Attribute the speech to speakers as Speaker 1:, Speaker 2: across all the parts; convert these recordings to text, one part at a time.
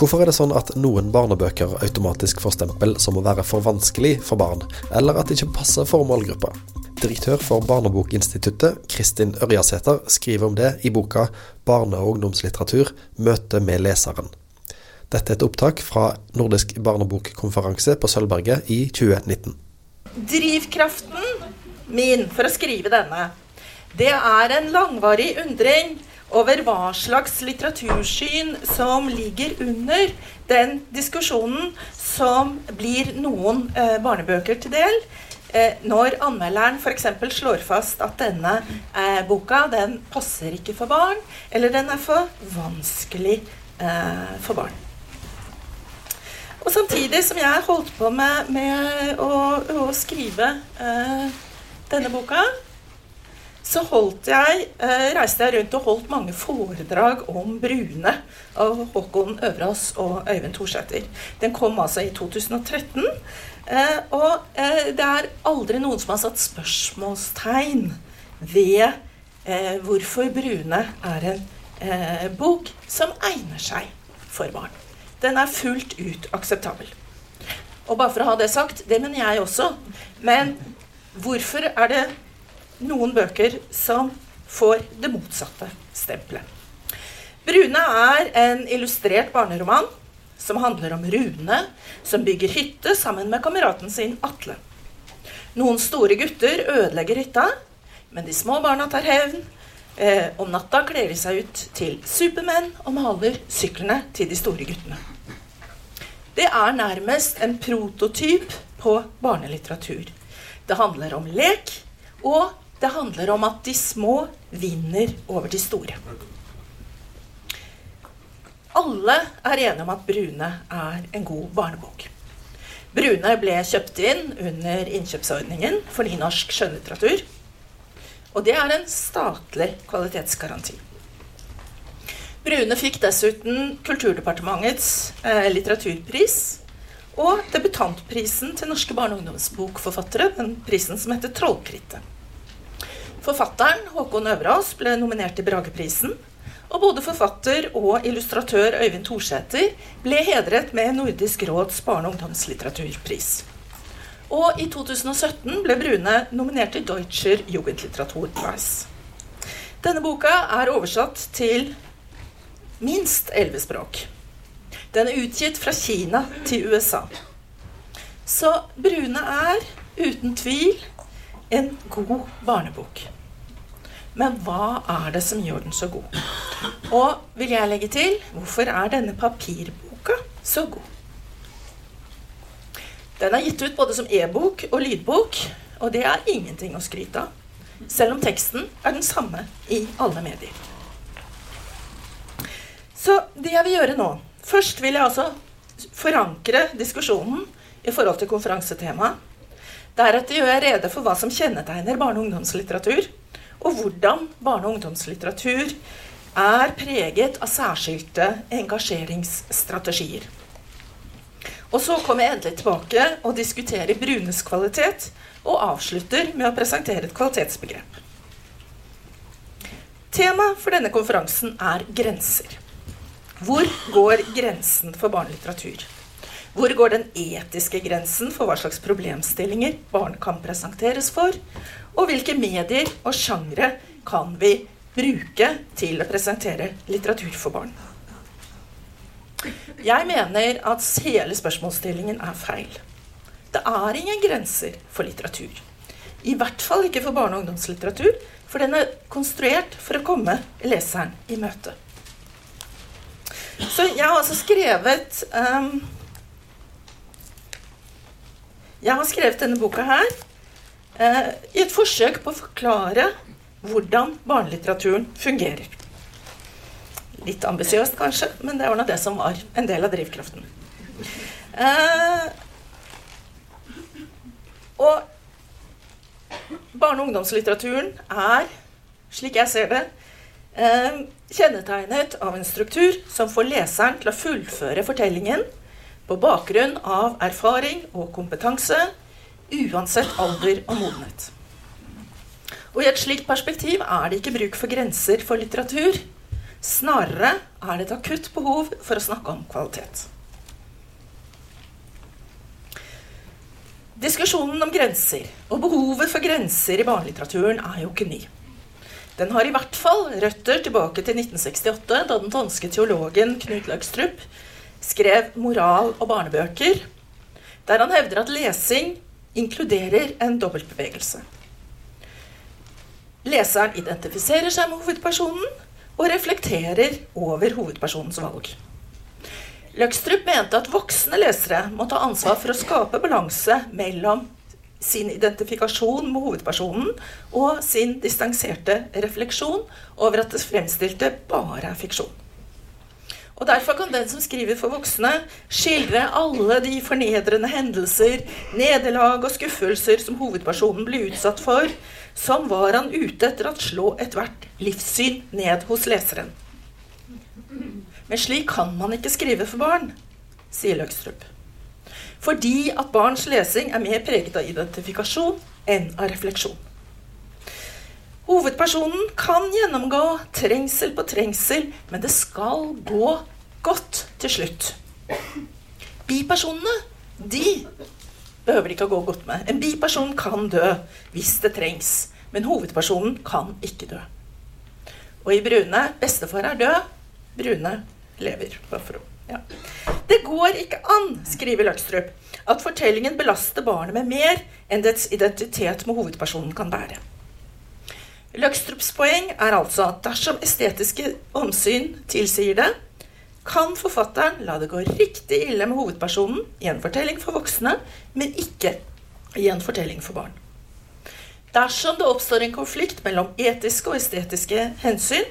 Speaker 1: Hvorfor er det sånn at noen barnebøker automatisk får stempel som å være for vanskelig for barn, eller at det ikke passer for målgruppa? Direktør for Barnebokinstituttet, Kristin Ørjasæter, skriver om det i boka 'Barne- og ungdomslitteratur møte med leseren'. Dette er et opptak fra Nordisk barnebokkonferanse på Sølvberget i 2019.
Speaker 2: Drivkraften min for å skrive denne, det er en langvarig undring over hva slags litteratursyn som ligger under den diskusjonen som blir noen eh, barnebøker til del. Eh, når anmelderen f.eks. slår fast at denne eh, boka den passer ikke for barn, eller den er for vanskelig eh, for barn. Og samtidig som jeg holdt på med, med å, å, skrive eh, denne boka, så holdt jeg, eh, reiste jeg rundt og holdt mange foredrag om Brune av Håkon Øvrås og Øyvind Thorsæter. Den kom altså i 2013. Eh, og eh, det er aldri noen som har satt spørsmålstegn ved eh, hvorfor Brune er en eh, bok som egner seg for barn. Den er fullt ut akseptabel. Og bare for å ha det sagt, det mener jeg også. Men hvorfor er det noen bøker som får det motsatte stempelet? Brune er en illustrert barneroman som handler om Rune, som bygger hytte sammen med kameraten sin Atle. Noen store gutter ødelegger hytta, men de små barna tar hevn. Eh, om natta kler de seg ut til supermenn og maler syklene til de store guttene. Det er nærmest en prototyp på barnelitteratur. Det handler om lek, og det handler om at de små vinner over de store. Alle er enige om at Brune er en god barnebok. Brune ble kjøpt inn under innkjøpsordningen for nynorsk skjønnlitteratur. Og det er en statlig kvalitetsgaranti. Brune fikk dessuten Kulturdepartementets eh, litteraturpris og debutantprisen til norske barne- og ungdomsbokforfattere, den prisen som heter Trollkrittet. Forfatteren Håkon Øverås ble nominert til Brageprisen, og både forfatter og illustratør Øyvind Thorsæter ble hedret med Nordisk råds barne- og ungdomslitteraturpris. Og i 2017 ble Brune nominert til Deutscher Jugendlitteraturpreis. Denne boka er oversatt til minst elleve språk. Den er utgitt fra Kina til USA. Så Brune er uten tvil en god barnebok. Men hva er det som gjør den så god? Og vil jeg legge til hvorfor er denne papirboka så god? Den er gitt ut både som e-bok og lydbok, og det er ingenting å skryte av. Selv om teksten er den samme i alle medier. Så det jeg vil gjøre nå Først vil jeg altså forankre diskusjonen i forhold til konferansetemaet. Deretter gjør jeg rede for hva som kjennetegner barne- og ungdomslitteratur, og hvordan barne- og ungdomslitteratur er preget av særskilte engasjeringsstrategier. Og så kommer jeg endelig tilbake og diskuterer Brunes kvalitet, og avslutter med å presentere et kvalitetsbegrep. Temaet for denne konferansen er grenser. Hvor går grensen for barnelitteratur? Hvor går den etiske grensen for hva slags problemstillinger barn kan presenteres for? Og hvilke medier og sjangre kan vi bruke til å presentere litteratur for barn? Jeg mener at hele spørsmålsstillingen er feil. Det er ingen grenser for litteratur. I hvert fall ikke for barne- og ungdomslitteratur, for den er konstruert for å komme leseren i møte. Så jeg har altså skrevet um, Jeg har skrevet denne boka her eh, i et forsøk på å forklare hvordan barnelitteraturen fungerer. Litt ambisiøst kanskje, men det var nå det som var en del av drivkraften. Eh, og barne- og ungdomslitteraturen er, slik jeg ser det, eh, kjennetegnet av en struktur som får leseren til å fullføre fortellingen på bakgrunn av erfaring og kompetanse, uansett alder og modenhet. Og I et slikt perspektiv er det ikke bruk for grenser for litteratur. Snarere er det et akutt behov for å snakke om kvalitet. Diskusjonen om grenser og behovet for grenser i barnelitteraturen er jo ikke ny. Den har i hvert fall røtter tilbake til 1968, da den danske teologen Knut Løgstrup skrev 'Moral og barnebøker', der han hevder at lesing inkluderer en dobbeltbevegelse. Leseren identifiserer seg med hovedpersonen og reflekterer over hovedpersonens valg. Løkstrup mente at voksne lesere må ta ansvar for å skape balanse mellom sin identifikasjon med hovedpersonen og sin distanserte refleksjon over at det fremstilte bare er fiksjon. Og Derfor kan den som skriver for voksne, skildre alle de fornedrende hendelser, nederlag og skuffelser som hovedpersonen blir utsatt for, som var han ute etter å slå ethvert livssyn ned hos leseren. Men slik kan man ikke skrive for barn, sier Løgstrup. Fordi at barns lesing er mer preget av identifikasjon enn av refleksjon. Hovedpersonen kan gjennomgå trengsel på trengsel, men det skal gå godt til slutt. Bipersonene, de behøver ikke å gå godt med. En biperson kan dø hvis det trengs, men hovedpersonen kan ikke dø. Og i Brune bestefar er død, Brune lever. Ja. Det går ikke an, skriver Løkstrup, at fortellingen belaster barnet med mer enn dets identitet med hovedpersonen kan bære. Løkstrups poeng er altså at dersom estetiske omsyn tilsier det, kan forfatteren la det gå riktig ille med hovedpersonen i en fortelling for voksne, men ikke i en fortelling for barn. Dersom det oppstår en konflikt mellom etiske og estetiske hensyn,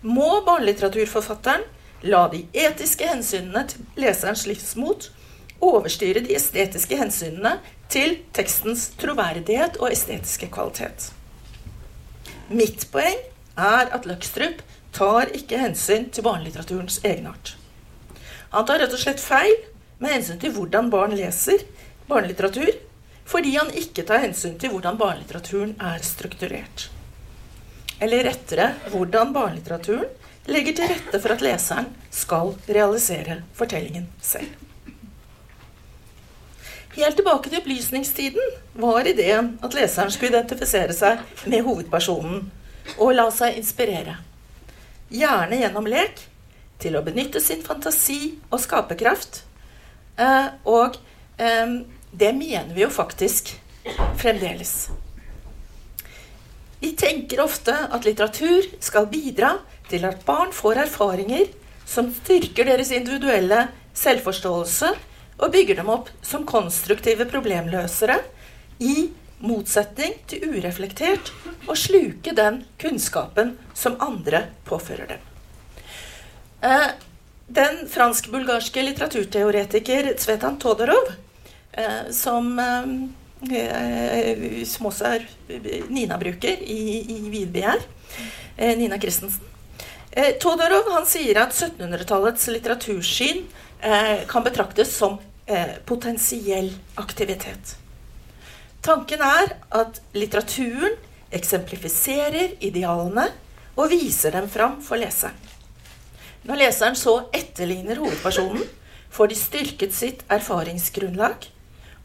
Speaker 2: må barnelitteraturforfatteren La de etiske hensynene til leserens livsmot overstyre de estetiske hensynene til tekstens troverdighet og estetiske kvalitet. Mitt poeng er at Løkstrup tar ikke hensyn til barnelitteraturens egenart. Han tar rett og slett feil med hensyn til hvordan barn leser barnelitteratur, fordi han ikke tar hensyn til hvordan barnelitteraturen er strukturert. Eller rettere hvordan barnelitteraturen legger til rette for at leseren skal realisere fortellingen selv. Helt tilbake til opplysningstiden var ideen at leseren skulle identifisere seg med hovedpersonen og la seg inspirere. Gjerne gjennom lek, til å benytte sin fantasi og skaperkraft. Eh, og eh, det mener vi jo faktisk fremdeles. Vi tenker ofte at litteratur skal bidra til at barn får erfaringer som styrker deres individuelle selvforståelse og bygger dem opp som konstruktive problemløsere, i motsetning til ureflektert å sluke den kunnskapen som andre påfører dem. Eh, den fransk-bulgarske litteraturteoretiker Tsvetan Todorov, eh, som, eh, som også er Nina-bruker i, i Vidbegjær, Nina Christensen, Todorov han sier at 1700-tallets litteratursyn kan betraktes som eh, potensiell aktivitet. Tanken er at litteraturen eksemplifiserer idealene og viser dem fram for leseren. Når leseren så etterligner hovedpersonen, får de styrket sitt erfaringsgrunnlag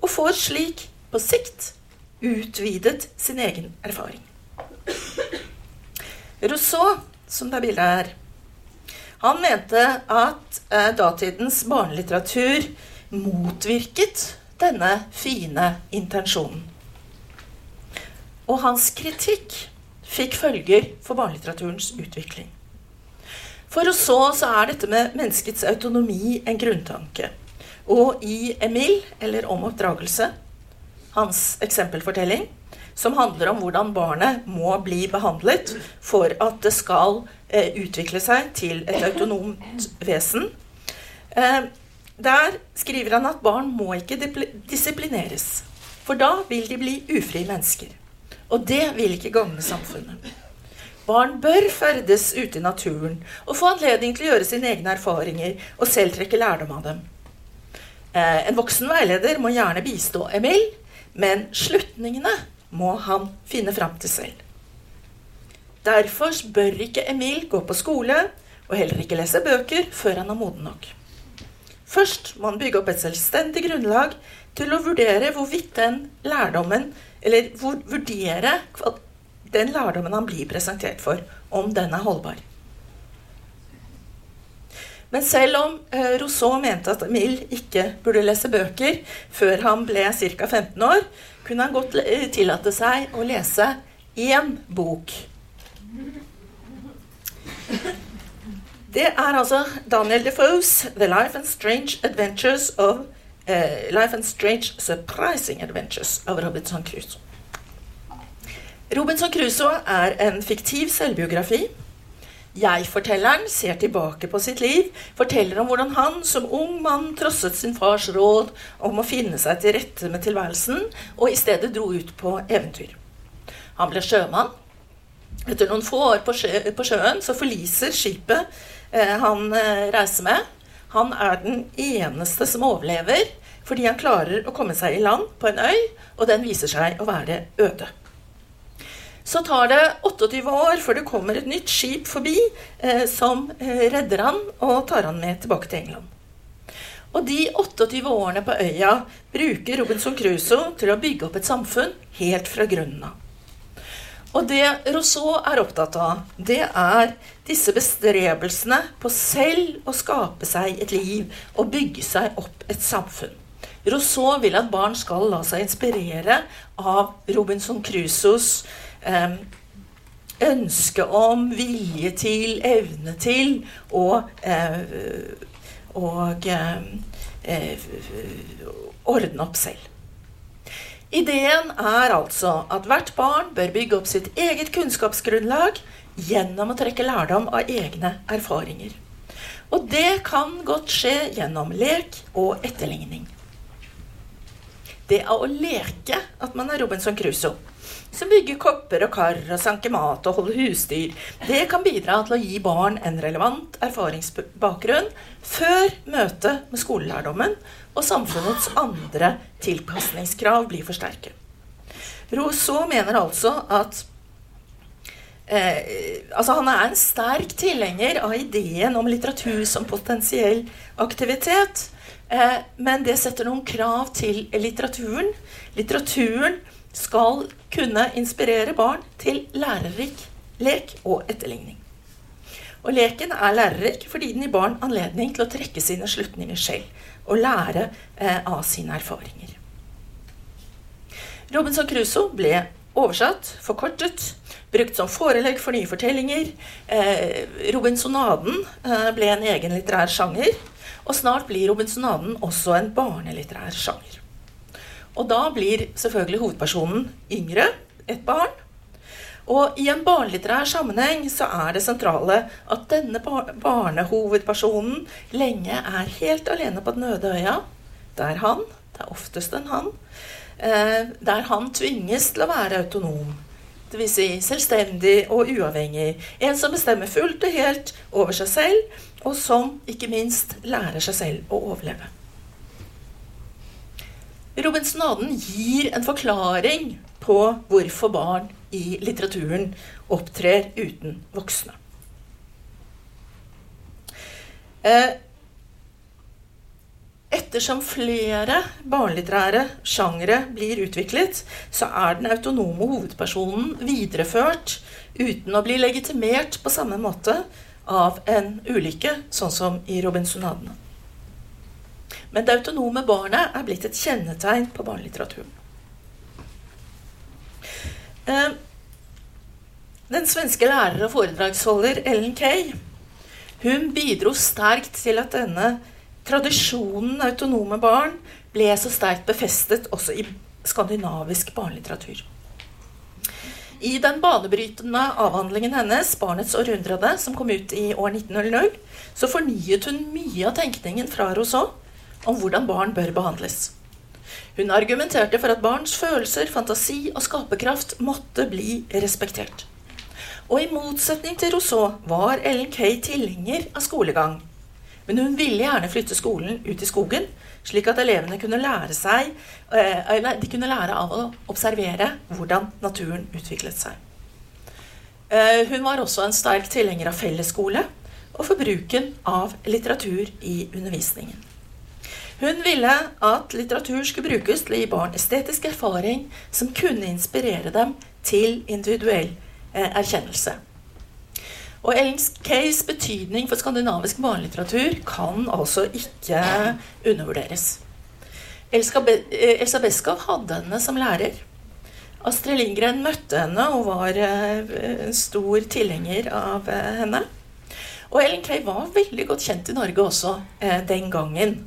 Speaker 2: og får slik på sikt utvidet sin egen erfaring. Rousseau som det er bilde her. Han mente at eh, datidens barnelitteratur motvirket denne fine intensjonen. Og hans kritikk fikk følger for barnelitteraturens utvikling. For oss så, så er dette med menneskets autonomi en grunntanke. Og i Emil, eller Om oppdragelse, hans eksempelfortelling, som handler om hvordan barnet må bli behandlet for at det skal eh, utvikle seg til et autonomt vesen. Eh, der skriver han at barn må ikke disiplineres, for da vil de bli ufrie mennesker. Og det vil ikke gagne samfunnet. Barn bør ferdes ute i naturen og få anledning til å gjøre sine egne erfaringer og selv trekke lærdom av dem. Eh, en voksen veileder må gjerne bistå Emil, men slutningene må han finne fram til selv. Derfor bør ikke Emil gå på skole og heller ikke lese bøker før han er moden nok. Først må han bygge opp et selvstendig grunnlag til å vurdere hvorvidt den lærdommen Eller vurdere den lærdommen han blir presentert for, om den er holdbar. Men selv om eh, Rousseau mente at Emil ikke burde lese bøker før han ble ca. 15 år, kunne han godt tillate seg å lese én bok. Det er altså Daniel Defoes 'The Life and Strange Adventures of uh, Life and Strange Surprising Adventures av Robinson Crusoe. Robinson Crusoe er en fiktiv selvbiografi. Jeg-fortelleren ser tilbake på sitt liv, forteller om hvordan han som ung mann trosset sin fars råd om å finne seg til rette med tilværelsen, og i stedet dro ut på eventyr. Han ble sjømann. Etter noen få år på, sjø, på sjøen så forliser skipet eh, han eh, reiser med. Han er den eneste som overlever fordi han klarer å komme seg i land på en øy, og den viser seg å være øde. Så tar det 28 år før det kommer et nytt skip forbi eh, som eh, redder han og tar han med tilbake til England. Og de 28 årene på øya bruker Robinson Crusoe til å bygge opp et samfunn helt fra grunnen av. Og det Rousseau er opptatt av, det er disse bestrebelsene på selv å skape seg et liv og bygge seg opp et samfunn. Rousseau vil at barn skal la seg inspirere av Robinson Crusoes eh, ønske om, vilje til, evne til og, eh, og eh, ordne opp selv. Ideen er altså at hvert barn bør bygge opp sitt eget kunnskapsgrunnlag gjennom å trekke lærdom av egne erfaringer. Og det kan godt skje gjennom lek og etterligning. Det er å leke at man er Robinson Crusoe som bygger kopper og kar og sanker mat og holder husdyr. Det kan bidra til å gi barn en relevant erfaringsbakgrunn før møtet med skolelærdommen og samfunnets andre tilpasningskrav blir for sterke. Rousseau mener altså at Eh, altså han er en sterk tilhenger av ideen om litteratur som potensiell aktivitet. Eh, men det setter noen krav til litteraturen. Litteraturen skal kunne inspirere barn til lærerik lek og etterligning. Og leken er lærerik fordi den gir barn anledning til å trekke sine slutninger selv og lære eh, av sine erfaringer. Robinson Crusoe ble oversatt, forkortet, brukt som forelegg for nye fortellinger. Eh, Robinsonaden ble en egen litterær sjanger. Og snart blir Robinsonaden også en barnelitterær sjanger. Og da blir selvfølgelig hovedpersonen yngre, et barn. Og i en barnelitterær sammenheng så er det sentrale at denne barnehovedpersonen lenge er helt alene på den øde øya. Det er han, det er oftest en han, eh, der han tvinges til å være autonom. Dvs. Si selvstendig og uavhengig. En som bestemmer fullt og helt over seg selv, og som ikke minst lærer seg selv å overleve. Robinsonaden gir en forklaring på hvorfor barn i litteraturen opptrer uten voksne. Eh, ettersom flere barnelitterære sjangere blir utviklet, så er den autonome hovedpersonen videreført uten å bli legitimert på samme måte av en ulykke, sånn som i Robinsonadene. Men det autonome barnet er blitt et kjennetegn på barnelitteraturen. Eh, den svenske lærer og foredragsholder Ellen Kay hun bidro sterkt til at denne tradisjonen autonome barn ble så sterkt befestet også i skandinavisk barnelitteratur. I den banebrytende avhandlingen hennes, 'Barnets århundrede', som kom ut i år 1900, så fornyet hun mye av tenkningen fra Rousseau om hvordan barn bør behandles. Hun argumenterte for at barns følelser, fantasi og skaperkraft måtte bli respektert. Og i motsetning til Rousseau var Ellen Kay tilhenger av skolegang. Men hun ville gjerne flytte skolen ut i skogen, slik at elevene kunne lære, seg, eh, de kunne lære av å observere hvordan naturen utviklet seg. Eh, hun var også en sterk tilhenger av fellesskole, og for bruken av litteratur i undervisningen. Hun ville at litteratur skulle brukes til å gi barn estetisk erfaring som kunne inspirere dem til individuell eh, erkjennelse. Og Ellen Kays betydning for skandinavisk barnelitteratur kan altså ikke undervurderes. Elsa Beskow hadde henne som lærer. Astrid Lindgren møtte henne og var en eh, stor tilhenger av eh, henne. Og Ellen Kay var veldig godt kjent i Norge også eh, den gangen.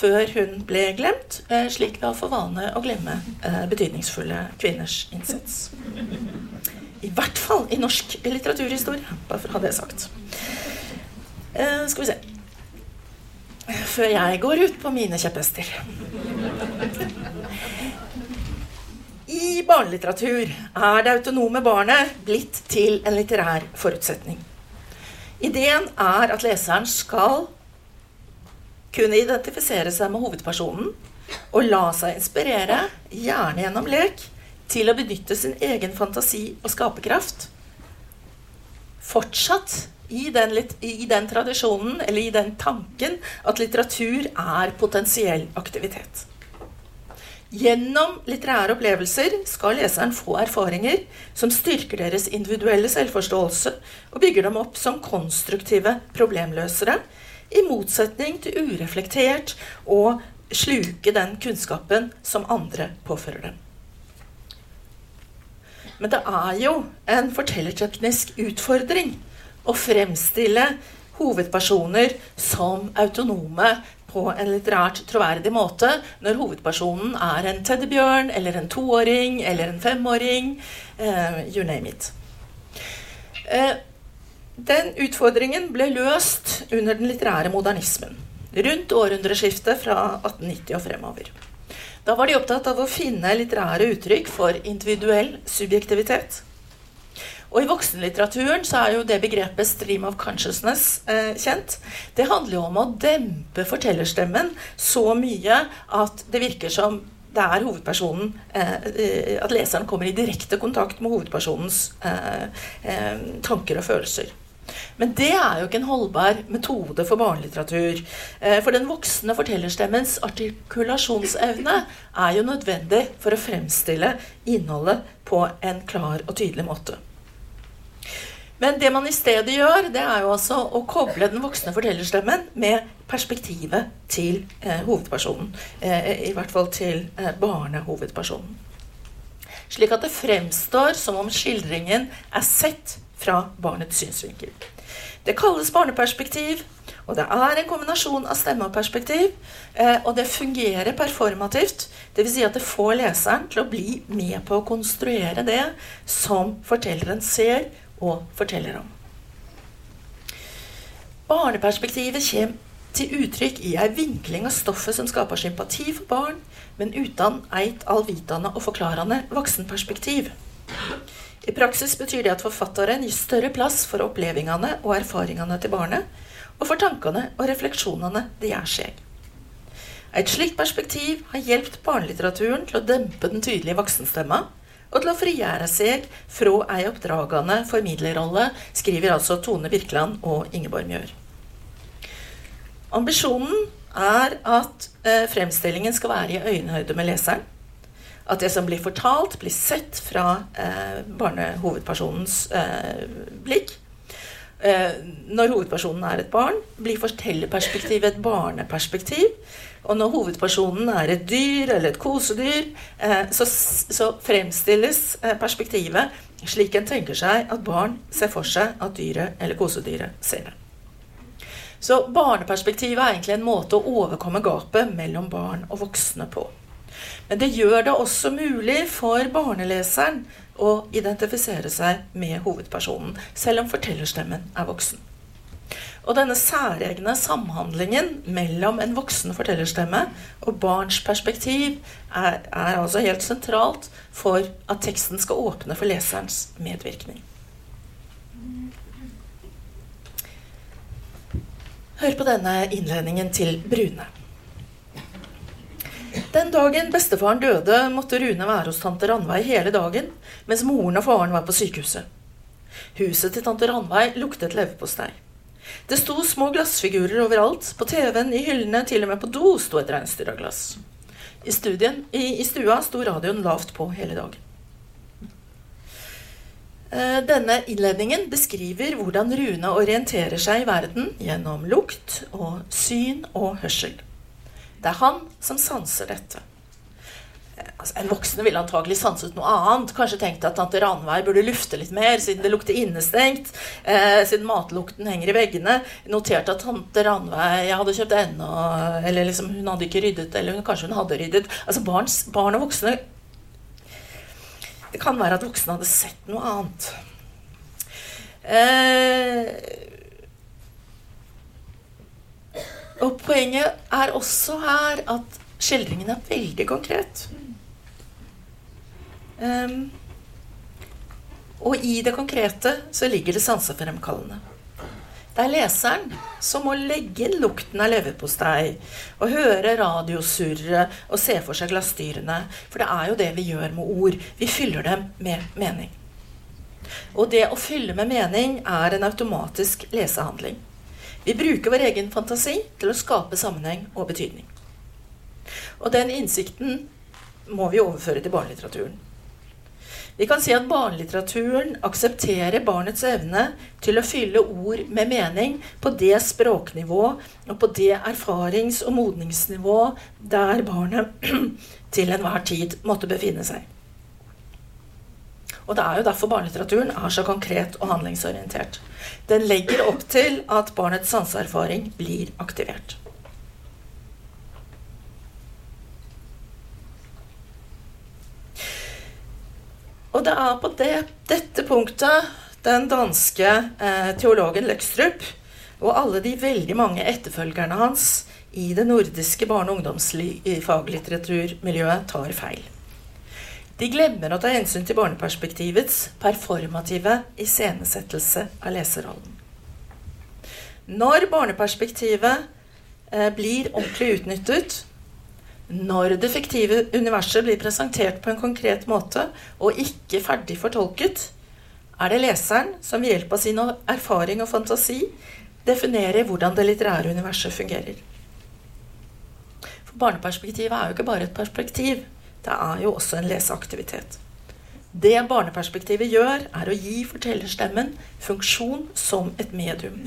Speaker 2: Før hun ble glemt, eh, slik vi har for vane å glemme eh, betydningsfulle kvinners innsats. I hvert fall i norsk litteraturhistorie, bare for å ha det sagt. Eh, skal vi se Før jeg går ut på mine kjepphester. I barnelitteratur er det autonome barnet blitt til en litterær forutsetning. Ideen er at leseren skal kunne identifisere seg med hovedpersonen og la seg inspirere, gjerne gjennom lek, til å benytte sin egen fantasi og skaperkraft. Fortsatt i den, i den tradisjonen, eller i den tanken, at litteratur er potensiell aktivitet. Gjennom litterære opplevelser skal leseren få erfaringer som styrker deres individuelle selvforståelse og bygger dem opp som konstruktive problemløsere, i motsetning til ureflektert å sluke den kunnskapen som andre påfører dem. Men det er jo en fortellerteknisk utfordring å fremstille hovedpersoner som autonome på en litterært troverdig måte når hovedpersonen er en teddybjørn eller en toåring eller en femåring. Uh, you name it. Uh, den utfordringen ble løst under den litterære modernismen. Rundt århundreskiftet fra 1890 og fremover. Da var de opptatt av å finne litterære uttrykk for individuell subjektivitet. Og i voksenlitteraturen så er jo det begrepet 'stream of consciousness' eh, kjent. Det handler jo om å dempe fortellerstemmen så mye at det virker som det er hovedpersonen eh, eh At leseren kommer i direkte kontakt med hovedpersonens eh, eh, tanker og følelser. Men det er jo ikke en holdbar metode for barnelitteratur. Eh, for den voksne fortellerstemmens artikulasjonsevne er jo nødvendig for å fremstille innholdet på en klar og tydelig måte. Men det man i stedet gjør, det er jo altså å koble den voksne fortellerstemmen med perspektivet til eh, hovedpersonen. Eh, I hvert fall til eh, barnehovedpersonen. Slik at det fremstår som om skildringen er sett fra barnets synsvinkel. Det kalles barneperspektiv, og det er en kombinasjon av stemme og perspektiv. Eh, og det fungerer performativt. Dvs. Si at det får leseren til å bli med på å konstruere det som fortelleren ser og forteller om. Barneperspektivet kommer til uttrykk i ei vinkling av stoffet som skaper sympati for barn, men uten eit allvitende og forklarende voksenperspektiv. I praksis betyr det at forfatteren gir større plass for opplevelsene og erfaringene til barnet, og for tankene og refleksjonene det gjør seg. Et slikt perspektiv har hjulpet barnelitteraturen til å dempe den tydelige voksenstemma og til å frigjøre seg fra ei oppdragende formidlerrolle, skriver altså Tone Birkeland og Ingeborg Mjør. Ambisjonen er at eh, fremstillingen skal være i øyenhøyde med leseren. At det som blir fortalt, blir sett fra eh, barnehovedpersonens eh, blikk. Eh, når hovedpersonen er et barn, blir fortellerperspektivet et barneperspektiv. Og når hovedpersonen er et dyr eller et kosedyr, eh, så, så fremstilles eh, perspektivet slik en tenker seg at barn ser for seg at dyret eller kosedyret ser det. Så barneperspektivet er egentlig en måte å overkomme gapet mellom barn og voksne på. Men det gjør det også mulig for barneleseren å identifisere seg med hovedpersonen, selv om fortellerstemmen er voksen. Og denne særegne samhandlingen mellom en voksen fortellerstemme og barns perspektiv er, er altså helt sentralt for at teksten skal åpne for leserens medvirkning. Hør på denne innledningen til Brune. Den dagen bestefaren døde, måtte Rune være hos tante Ranveig hele dagen, mens moren og faren var på sykehuset. Huset til tante Ranveig luktet leverpostei. Det sto små glassfigurer overalt. På TV-en, i hyllene, til og med på do sto et reinsdyr av glass. I, studien, i, I stua sto radioen lavt på hele dagen. Eh, denne innledningen beskriver hvordan Rune orienterer seg i verden gjennom lukt og syn og hørsel. Det er han som sanser dette. Altså, en voksen ville antagelig sanset noe annet. Kanskje tenkt at tante Ranveig burde lufte litt mer, siden det lukter innestengt. Eh, siden matlukten henger i veggene. Noterte at tante Ranveig hadde kjøpt ennå Eller liksom, hun hadde ikke ryddet, eller hun, kanskje hun hadde ryddet. Altså barns, barn og voksne Det kan være at voksne hadde sett noe annet. Eh, og poenget er også her at skildringen er veldig konkret. Um, og i det konkrete så ligger det sansefremkallende. Det er leseren som må legge inn lukten av leverpostei og høre radiosurret og se for seg glassdyrene. For det er jo det vi gjør med ord. Vi fyller dem med mening. Og det å fylle med mening er en automatisk lesehandling. Vi bruker vår egen fantasi til å skape sammenheng og betydning. Og den innsikten må vi overføre til barnelitteraturen. Vi kan si at barnelitteraturen aksepterer barnets evne til å fylle ord med mening på det språknivå og på det erfarings- og modningsnivå der barnet til enhver tid måtte befinne seg. Og det er jo derfor barnelitteraturen er så konkret og handlingsorientert. Den legger opp til at barnets sanseerfaring blir aktivert. Og det er på det, dette punktet den danske eh, teologen Løkstrup og alle de veldig mange etterfølgerne hans i det nordiske barne- og ungdomsfaglitteraturmiljøet tar feil. De glemmer å ta hensyn til barneperspektivets performative iscenesettelse av leserrollen. Når barneperspektivet eh, blir ordentlig utnyttet, når det fiktive universet blir presentert på en konkret måte og ikke ferdig fortolket, er det leseren som ved hjelp av sin erfaring og fantasi definerer hvordan det litterære universet fungerer. For barneperspektivet er jo ikke bare et perspektiv. Det er jo også en leseaktivitet. Det barneperspektivet gjør, er å gi fortellerstemmen funksjon som et medium.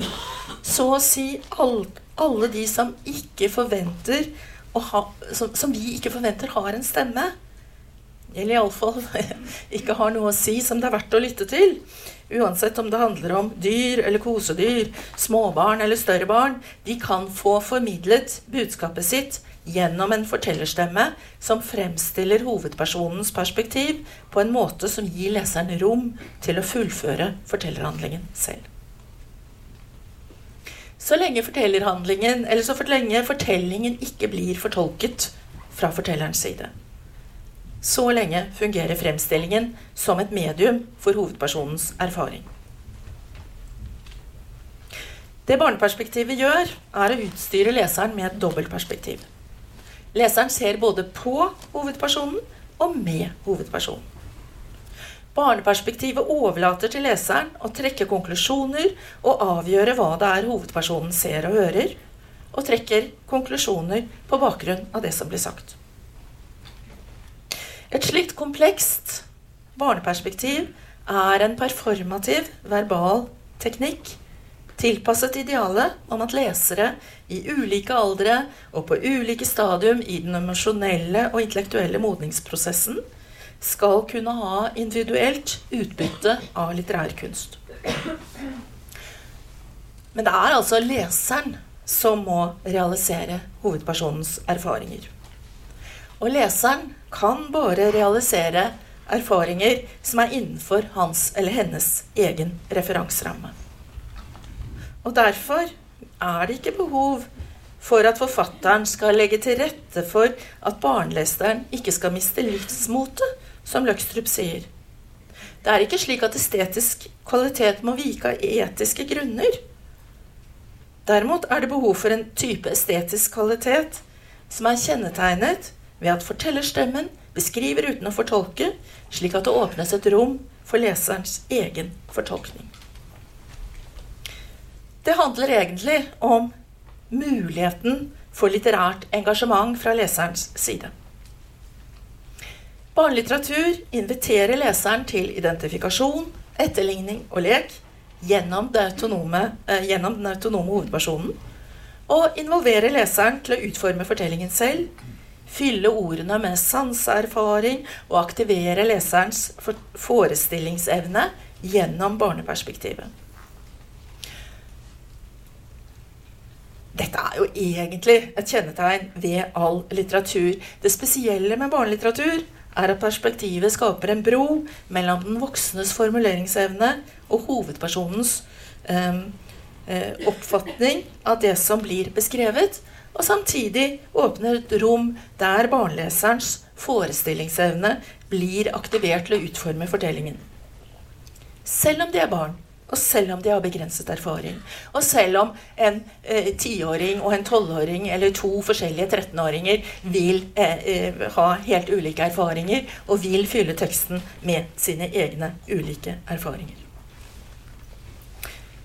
Speaker 2: Så å si alle de som ikke forventer ha, som, som, vi ikke forventer har en stemme. Eller iallfall ikke har noe å si som det er verdt å lytte til. Uansett om det handler om dyr eller kosedyr, småbarn eller større barn. De kan få formidlet budskapet sitt gjennom en fortellerstemme som fremstiller hovedpersonens perspektiv på en måte som gir leseren rom til å fullføre fortellerhandlingen selv. Så lenge så lenge fortellingen ikke blir fortolket fra fortellerens side. Så lenge fungerer fremstillingen som et medium for hovedpersonens erfaring. Det barneperspektivet gjør, er å utstyre leseren med et dobbeltperspektiv. Leseren ser både på hovedpersonen og med hovedpersonen. Barneperspektivet overlater til leseren å trekke konklusjoner og avgjøre hva det er hovedpersonen ser og hører, og trekker konklusjoner på bakgrunn av det som blir sagt. Et slikt komplekst barneperspektiv er en performativ verbal teknikk tilpasset idealet om at lesere i ulike aldre og på ulike stadium i den emosjonelle og intellektuelle modningsprosessen skal kunne ha individuelt utbytte av litterær kunst. Men det er altså leseren som må realisere hovedpersonens erfaringer. Og leseren kan bare realisere erfaringer som er innenfor hans eller hennes egen referanseramme. Og derfor er det ikke behov for at forfatteren skal legge til rette for at barnelesteren ikke skal miste livsmotet som Løkstrup sier. Det er ikke slik at estetisk kvalitet må vike av etiske grunner. Derimot er det behov for en type estetisk kvalitet som er kjennetegnet ved at fortellerstemmen beskriver uten å fortolke, slik at det åpnes et rom for leserens egen fortolkning. Det handler egentlig om muligheten for litterært engasjement fra leserens side. Barnelitteratur inviterer leseren til identifikasjon, etterligning og lek gjennom, autonome, eh, gjennom den autonome hovedpersonen. Og involverer leseren til å utforme fortellingen selv, fylle ordene med sanseerfaring og aktivere leserens forestillingsevne gjennom barneperspektivet. Dette er jo egentlig et kjennetegn ved all litteratur. Det spesielle med barnelitteratur er at perspektivet skaper en bro mellom den voksnes formuleringsevne og hovedpersonens eh, eh, oppfatning av det som blir beskrevet, og samtidig åpner et rom der barneleserens forestillingsevne blir aktivert til å utforme fortellingen. Selv om de er barn, og selv om de har begrenset erfaring. Og selv om en eh, tiåring og en tolvåring eller to forskjellige 13-åringer vil eh, eh, ha helt ulike erfaringer og vil fylle teksten med sine egne ulike erfaringer.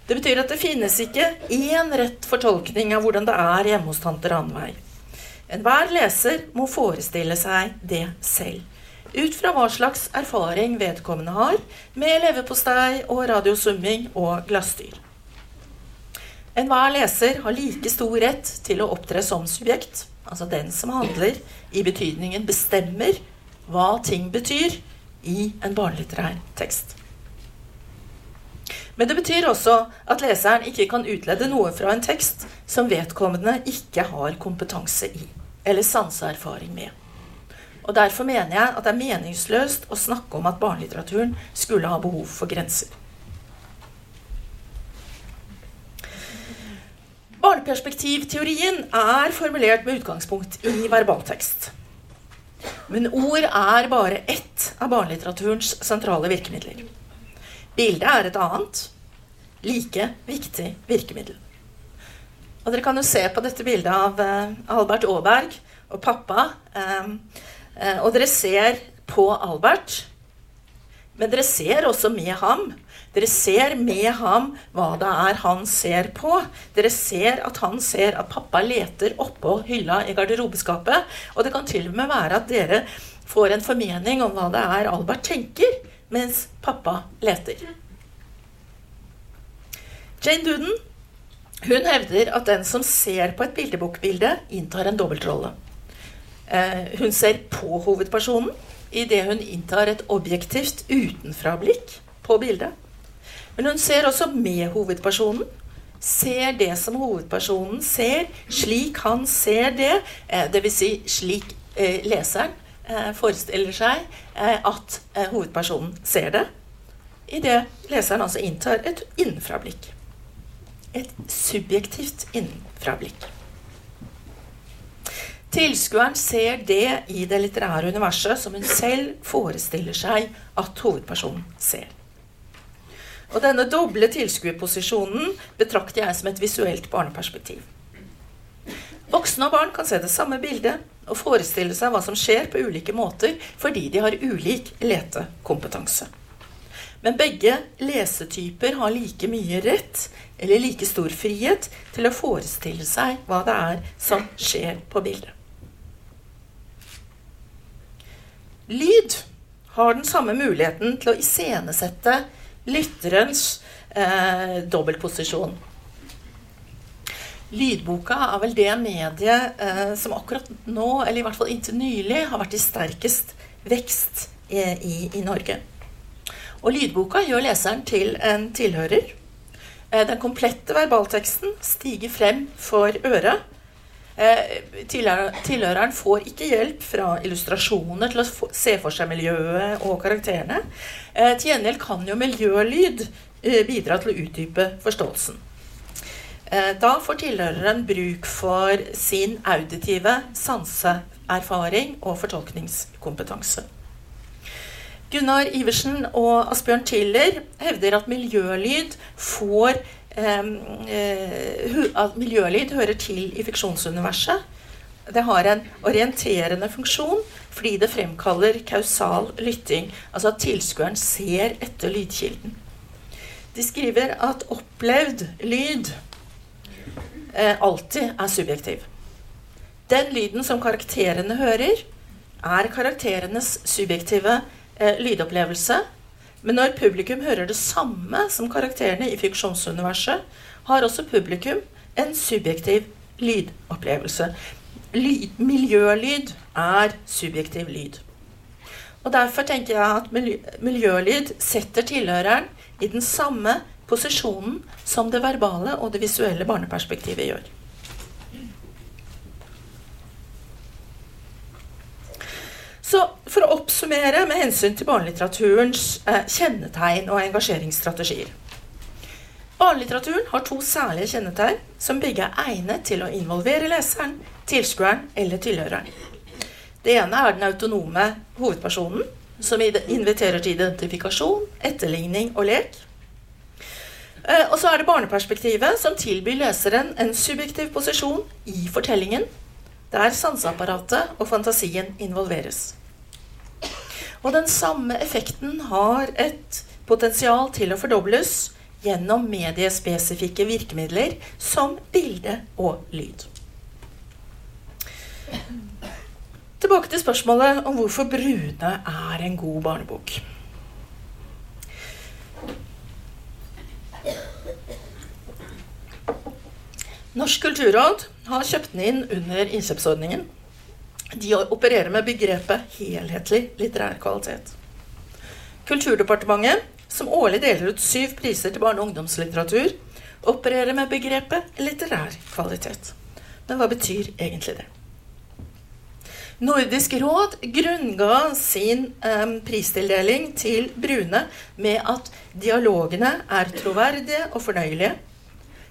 Speaker 2: Det betyr at det finnes ikke én rett fortolkning av hvordan det er hjemme hos tante Ranveig. Enhver leser må forestille seg det selv ut fra hva slags erfaring vedkommende har med leverpostei og radiosumming og glassdyr. Enhver leser har like stor rett til å opptre som subjekt, altså den som handler, i betydningen bestemmer hva ting betyr i en barnelitterær tekst. Men det betyr også at leseren ikke kan utlede noe fra en tekst som vedkommende ikke har kompetanse i, eller sanseerfaring med. Og Derfor mener jeg at det er meningsløst å snakke om at barnelitteraturen skulle ha behov for grenser. Barneperspektivteorien er formulert med utgangspunkt i verbaltekst. Men ord er bare ett av barnelitteraturens sentrale virkemidler. Bildet er et annet, like viktig virkemiddel. Og Dere kan jo se på dette bildet av eh, Albert Aaberg og pappa. Eh, og dere ser på Albert, men dere ser også med ham. Dere ser med ham hva det er han ser på. Dere ser at han ser at pappa leter oppå hylla i garderobeskapet. Og det kan til og med være at dere får en formening om hva det er Albert tenker mens pappa leter. Jane Duden hun hevder at den som ser på et bildebokbilde, inntar en dobbeltrolle. Eh, hun ser på hovedpersonen idet hun inntar et objektivt utenfra-blikk på bildet. Men hun ser også med hovedpersonen. Ser det som hovedpersonen ser, slik han ser det. Eh, Dvs. Si slik eh, leseren forestiller seg at hovedpersonen ser det. Idet leseren altså inntar et innenfra-blikk. Et subjektivt innenfra-blikk. Tilskueren ser det i det litterære universet som hun selv forestiller seg at hovedpersonen ser. Og denne doble tilskuerposisjonen betrakter jeg som et visuelt barneperspektiv. Voksne og barn kan se det samme bildet og forestille seg hva som skjer på ulike måter fordi de har ulik letekompetanse. Men begge lesetyper har like mye rett eller like stor frihet til å forestille seg hva det er som skjer på bildet. Lyd har den samme muligheten til å iscenesette lytterens eh, dobbeltposisjon. Lydboka er vel det mediet eh, som akkurat nå, eller i hvert fall inntil nylig, har vært i sterkest vekst i, i, i Norge. Og lydboka gjør leseren til en tilhører. Eh, den komplette verbalteksten stiger frem for øret Eh, tilhøreren får ikke hjelp fra illustrasjoner til å se for seg miljøet og karakterene. Eh, til gjengjeld kan jo miljølyd eh, bidra til å utdype forståelsen. Da får tilhøreren bruk for sin auditive sanseerfaring og fortolkningskompetanse. Gunnar Iversen og Asbjørn Tiller hevder at miljølyd får Eh, at miljølyd hører til i fiksjonsuniverset. Det har en orienterende funksjon fordi det fremkaller kausal lytting. Altså at tilskueren ser etter lydkilden. De skriver at opplevd lyd eh, alltid er subjektiv. Den lyden som karakterene hører, er karakterenes subjektive eh, lydopplevelse. Men når publikum hører det samme som karakterene i fiksjonsuniverset, har også publikum en subjektiv lydopplevelse. Lyd, miljølyd er subjektiv lyd. Og Derfor tenker jeg at miljø, miljølyd setter tilhøreren i den samme posisjonen som det verbale og det visuelle barneperspektivet gjør. Så For å oppsummere med hensyn til barnelitteraturens eh, kjennetegn og engasjeringsstrategier. Barnelitteraturen har to særlige kjennetegn som begge er egnet til å involvere leseren, tilskueren eller tilhøreren. Det ene er den autonome hovedpersonen, som inviterer til identifikasjon, etterligning og lek. Eh, og så er det barneperspektivet, som tilbyr leseren en subjektiv posisjon i fortellingen, der sanseapparatet og fantasien involveres. Og den samme effekten har et potensial til å fordobles gjennom mediespesifikke virkemidler som bilde og lyd. Tilbake til spørsmålet om hvorfor 'Brune' er en god barnebok. Norsk kulturråd har kjøpt den inn under innkjøpsordningen de opererer med begrepet helhetlig litterær kvalitet. Kulturdepartementet, som årlig deler ut syv priser til barne- og ungdomslitteratur, opererer med begrepet litterær kvalitet. Men hva betyr egentlig det? Nordisk råd grunnga sin um, pristildeling til Brune med at dialogene er troverdige og fornøyelige.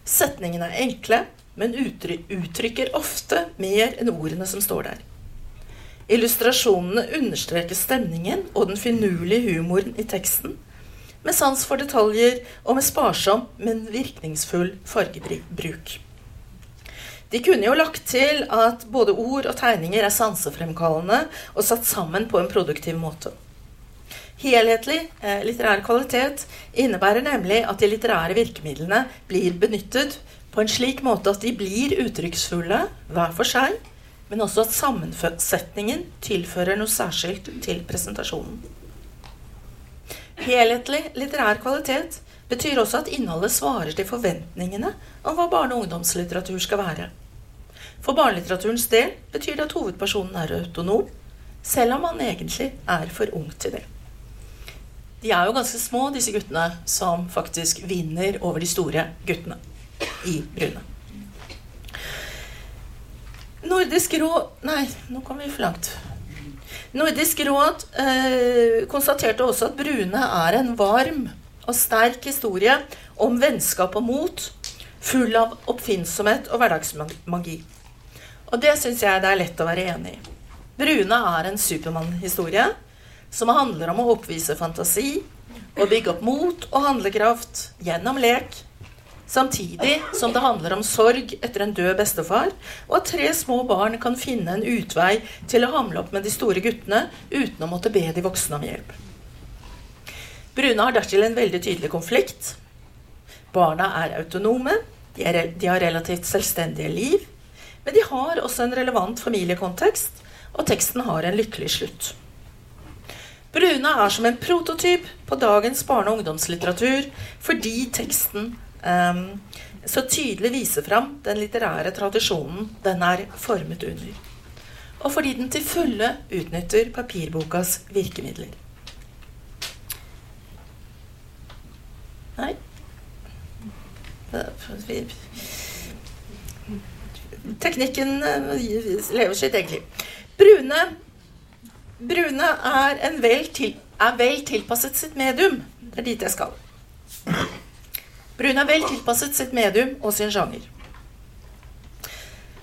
Speaker 2: Setningene er enkle, men uttrykker ofte mer enn ordene som står der. Illustrasjonene understreker stemningen og den finurlige humoren i teksten, med sans for detaljer og med sparsom, men virkningsfull fargebruk. De kunne jo lagt til at både ord og tegninger er sansefremkallende og satt sammen på en produktiv måte. Helhetlig eh, litterær kvalitet innebærer nemlig at de litterære virkemidlene blir benyttet på en slik måte at de blir uttrykksfulle hver for seg, men også at sammensetningen tilfører noe særskilt til presentasjonen. Helhetlig litterær kvalitet betyr også at innholdet svarer til forventningene om hva barne- og ungdomslitteratur skal være. For barnelitteraturens del betyr det at hovedpersonen er autonom, selv om han egentlig er for ung til det. De er jo ganske små, disse guttene, som faktisk vinner over de store guttene i Brune. Nordisk råd Nei, nå kom vi for langt. Nordisk råd eh, konstaterte også at Brune er en varm og sterk historie om vennskap og mot, full av oppfinnsomhet og hverdagsmagi. Og det syns jeg det er lett å være enig i. Brune er en Supermann-historie som handler om å oppvise fantasi og bygge opp mot og handlekraft gjennom lek Samtidig som det handler om sorg etter en død bestefar, og at tre små barn kan finne en utvei til å hamle opp med de store guttene uten å måtte be de voksne om hjelp. Brune har dertil en veldig tydelig konflikt. Barna er autonome, de, er, de har relativt selvstendige liv, men de har også en relevant familiekontekst, og teksten har en lykkelig slutt. Brune er som en prototyp på dagens barne- og ungdomslitteratur fordi teksten så tydelig viser fram den litterære tradisjonen den er formet under. Og fordi den til fulle utnytter papirbokas virkemidler. Nei Teknikken eh, lever sitt eget liv. Brune, Brune er, vel til, er vel tilpasset sitt medium. Det er dit jeg skal. Brun er vel tilpasset sitt medium og sin sjanger.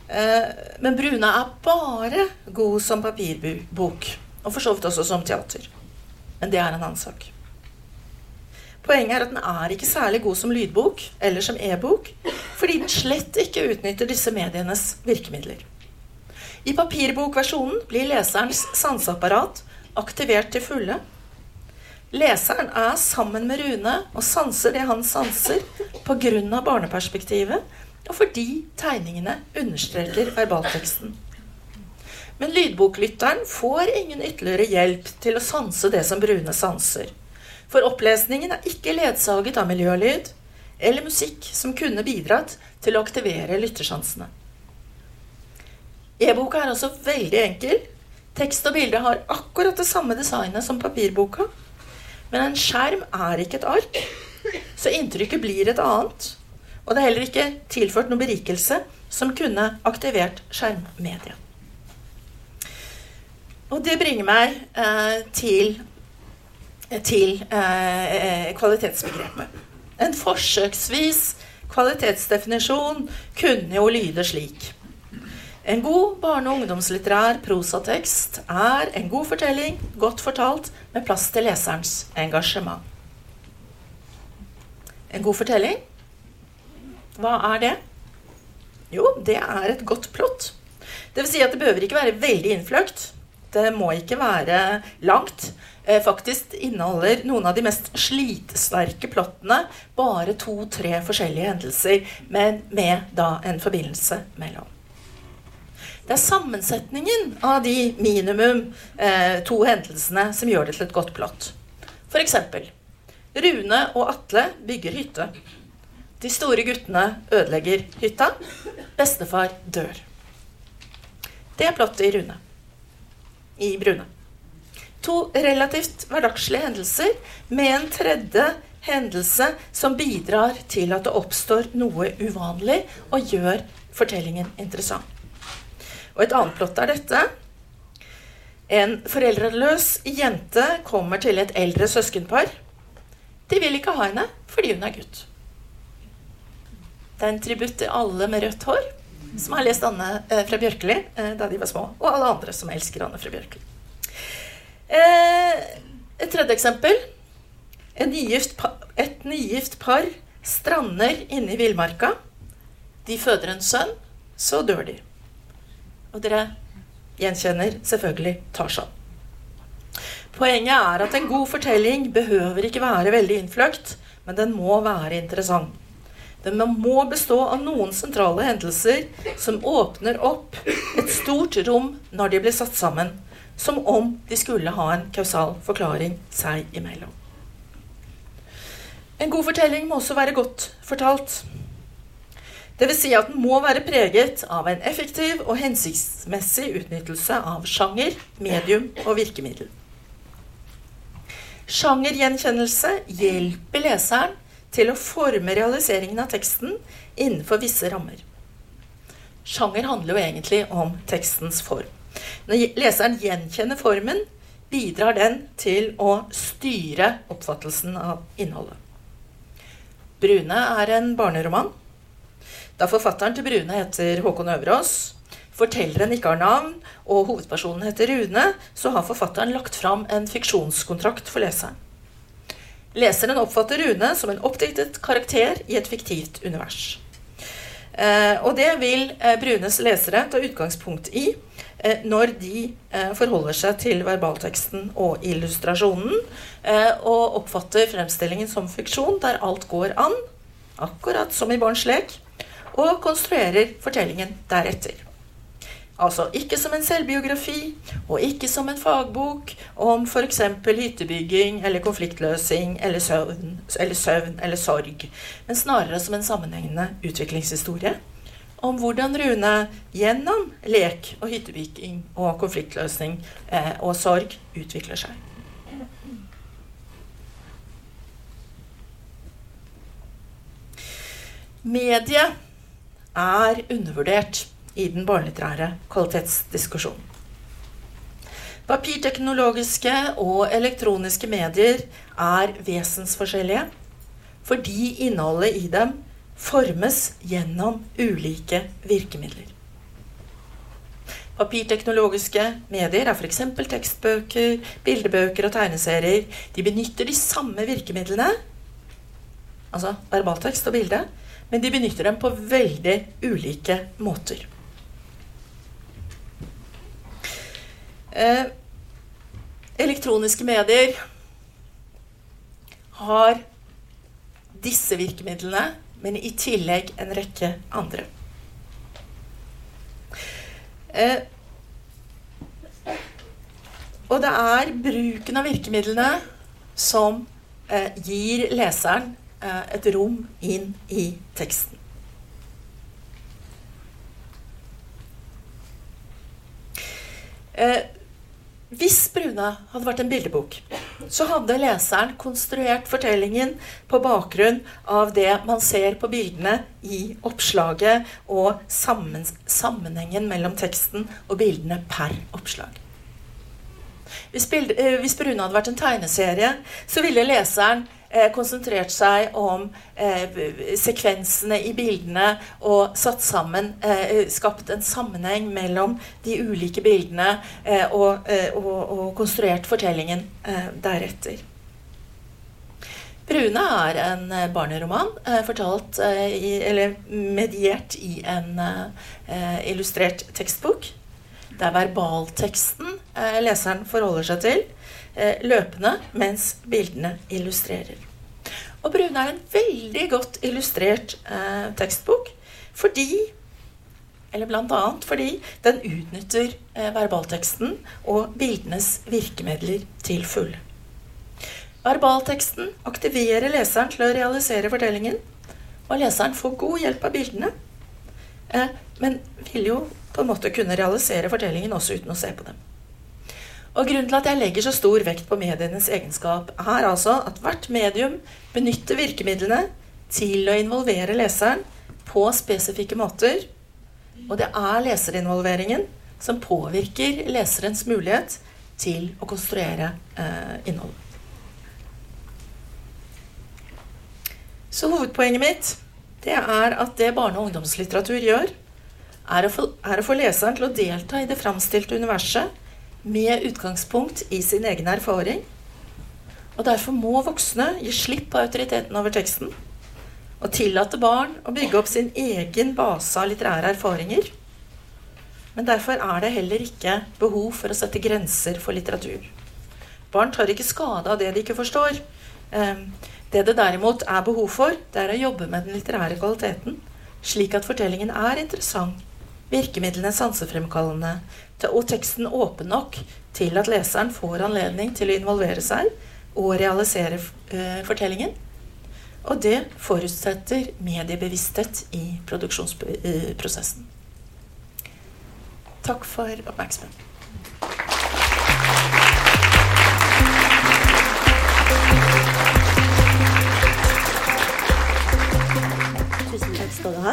Speaker 2: Eh, men Bruna er bare god som papirbok, og for så vidt også som teater. Men det er en annen sak. Poenget er at den er ikke særlig god som lydbok eller som e-bok, fordi den slett ikke utnytter disse medienes virkemidler. I papirbokversjonen blir leserens sanseapparat aktivert til fulle Leseren er sammen med Rune og sanser det han sanser pga. barneperspektivet og fordi tegningene understreker verbalteksten. Men lydboklytteren får ingen ytterligere hjelp til å sanse det som Brune sanser. For opplesningen er ikke ledsaget av miljølyd eller musikk som kunne bidratt til å aktivere lyttersansene. E-boka er altså veldig enkel. Tekst og bilde har akkurat det samme designet som papirboka. Men en skjerm er ikke et ark, så inntrykket blir et annet. Og det er heller ikke tilført noen berikelse som kunne aktivert skjermmediet. Og det bringer meg eh, til, til eh, kvalitetsbegrepet. En forsøksvis kvalitetsdefinisjon kunne jo lyde slik. En god barne- og ungdomslitterær prosatekst er en god fortelling, godt fortalt, med plass til leserens engasjement. En god fortelling? Hva er det? Jo, det er et godt plott. Det vil si at det behøver ikke være veldig innfløkt. Det må ikke være langt. Eh, faktisk inneholder noen av de mest slitsterke plottene bare to-tre forskjellige hendelser, men med da en forbindelse mellom. Det er sammensetningen av de minimum eh, to hendelsene som gjør det til et godt plott. F.eks. Rune og Atle bygger hytte. De store guttene ødelegger hytta. Bestefar dør. Det er plottet i Rune i Brune. To relativt hverdagslige hendelser med en tredje hendelse som bidrar til at det oppstår noe uvanlig og gjør fortellingen interessant. Og et annet plott er dette. En foreldreløs jente kommer til et eldre søskenpar. De vil ikke ha henne fordi hun er gutt. Det er en tributt til alle med rødt hår som har lest Anne eh, fra Bjørkeli eh, da de var små, og alle andre som elsker Anne fra Bjørkeli. Eh, et tredje eksempel. Et nygift par strander inne i villmarka. De føder en sønn, så dør de. Og dere gjenkjenner selvfølgelig Tarzan. Poenget er at en god fortelling behøver ikke være veldig innfløkt, men den må være interessant. Den må bestå av noen sentrale hendelser som åpner opp et stort rom når de blir satt sammen, som om de skulle ha en kausal forklaring seg imellom. En god fortelling må også være godt fortalt. Dvs. Si at den må være preget av en effektiv og hensiktsmessig utnyttelse av sjanger, medium og virkemiddel. Sjangergjenkjennelse hjelper leseren til å forme realiseringen av teksten innenfor visse rammer. Sjanger handler jo egentlig om tekstens form. Når leseren gjenkjenner formen, bidrar den til å styre oppfattelsen av innholdet. Brune er en barneroman. Da forfatteren til Brune heter Håkon Øverås, fortelleren ikke har navn, og hovedpersonen heter Rune, så har forfatteren lagt fram en fiksjonskontrakt for leseren. Leseren oppfatter Rune som en oppdiktet karakter i et fiktivt univers. Eh, og det vil eh, Brunes lesere ta utgangspunkt i eh, når de forholder seg til verbalteksten og illustrasjonen, og oppfatter fremstillingen som fiksjon der alt går an, akkurat som i barns lek, og konstruerer fortellingen deretter. Altså ikke som en selvbiografi, og ikke som en fagbok om f.eks. hyttebygging eller konfliktløsing eller søvn, eller søvn eller sorg, men snarere som en sammenhengende utviklingshistorie om hvordan Rune gjennom lek og hyttebygging og konfliktløsning eh, og sorg utvikler seg. Mediet er undervurdert i den barnelitterære kvalitetsdiskusjonen. Papirteknologiske og elektroniske medier er vesensforskjellige fordi innholdet i dem formes gjennom ulike virkemidler. Papirteknologiske medier er f.eks. tekstbøker, bildebøker og tegneserier. De benytter de samme virkemidlene, altså verbaltekst og bilde, men de benytter dem på veldig ulike måter. Eh, elektroniske medier har disse virkemidlene, men i tillegg en rekke andre. Eh, og det er bruken av virkemidlene som eh, gir leseren et rom inn i teksten. Eh, hvis Bruna hadde vært en bildebok, så hadde leseren konstruert fortellingen på bakgrunn av det man ser på bildene i oppslaget, og sammen, sammenhengen mellom teksten og bildene per oppslag. Hvis, bild, eh, hvis Bruna hadde vært en tegneserie, så ville leseren eh, konsentrert seg om eh, sekvensene i bildene og satt sammen eh, Skapt en sammenheng mellom de ulike bildene eh, og, eh, og, og, konstruert fortellingen eh, deretter. Brune er en barneroman fortalt i, eller mediert i en illustrert tekstbok. Det er verbalteksten leseren forholder seg til Eh, løpende mens bildene illustrerer. Og Brune er en veldig godt illustrert eh, tekstbok fordi eller bl.a. fordi den utnytter eh, verbalteksten og bildenes virkemidler til full. Verbalteksten aktiverer leseren til å realisere fortellingen, og leseren får god hjelp av bildene, eh, men vil jo på en måte kunne realisere fortellingen også uten å se på dem. Og Grunnen til at jeg legger så stor vekt på medienes egenskap, er altså at hvert medium benytter virkemidlene til å involvere leseren på spesifikke måter. Og det er leserinvolveringen som påvirker leserens mulighet til å konstruere eh, innhold. Så hovedpoenget mitt det er at det barne- og ungdomslitteratur gjør, er å, få, er å få leseren til å delta i det framstilte universet med utgangspunkt i sin egen erfaring. Og derfor må voksne gi slipp på autoriteten over teksten og tillate barn å bygge opp sin egen base av litterære erfaringer. Men derfor er det heller ikke behov for å sette grenser for litteratur. Barn tar ikke skade av det de ikke forstår. Ehm, det det derimot er behov for, det er å jobbe med den litterære kvaliteten, slik at fortellingen er interessant, virkemidlene sansefremkallende, og teksten åpen nok til at leseren får anledning til å involvere seg og realisere eh, fortellingen. Og det forutsetter mediebevissthet i produksjonsprosessen. Takk for oppmerksomheten.
Speaker 3: Tusen takk skal du ha.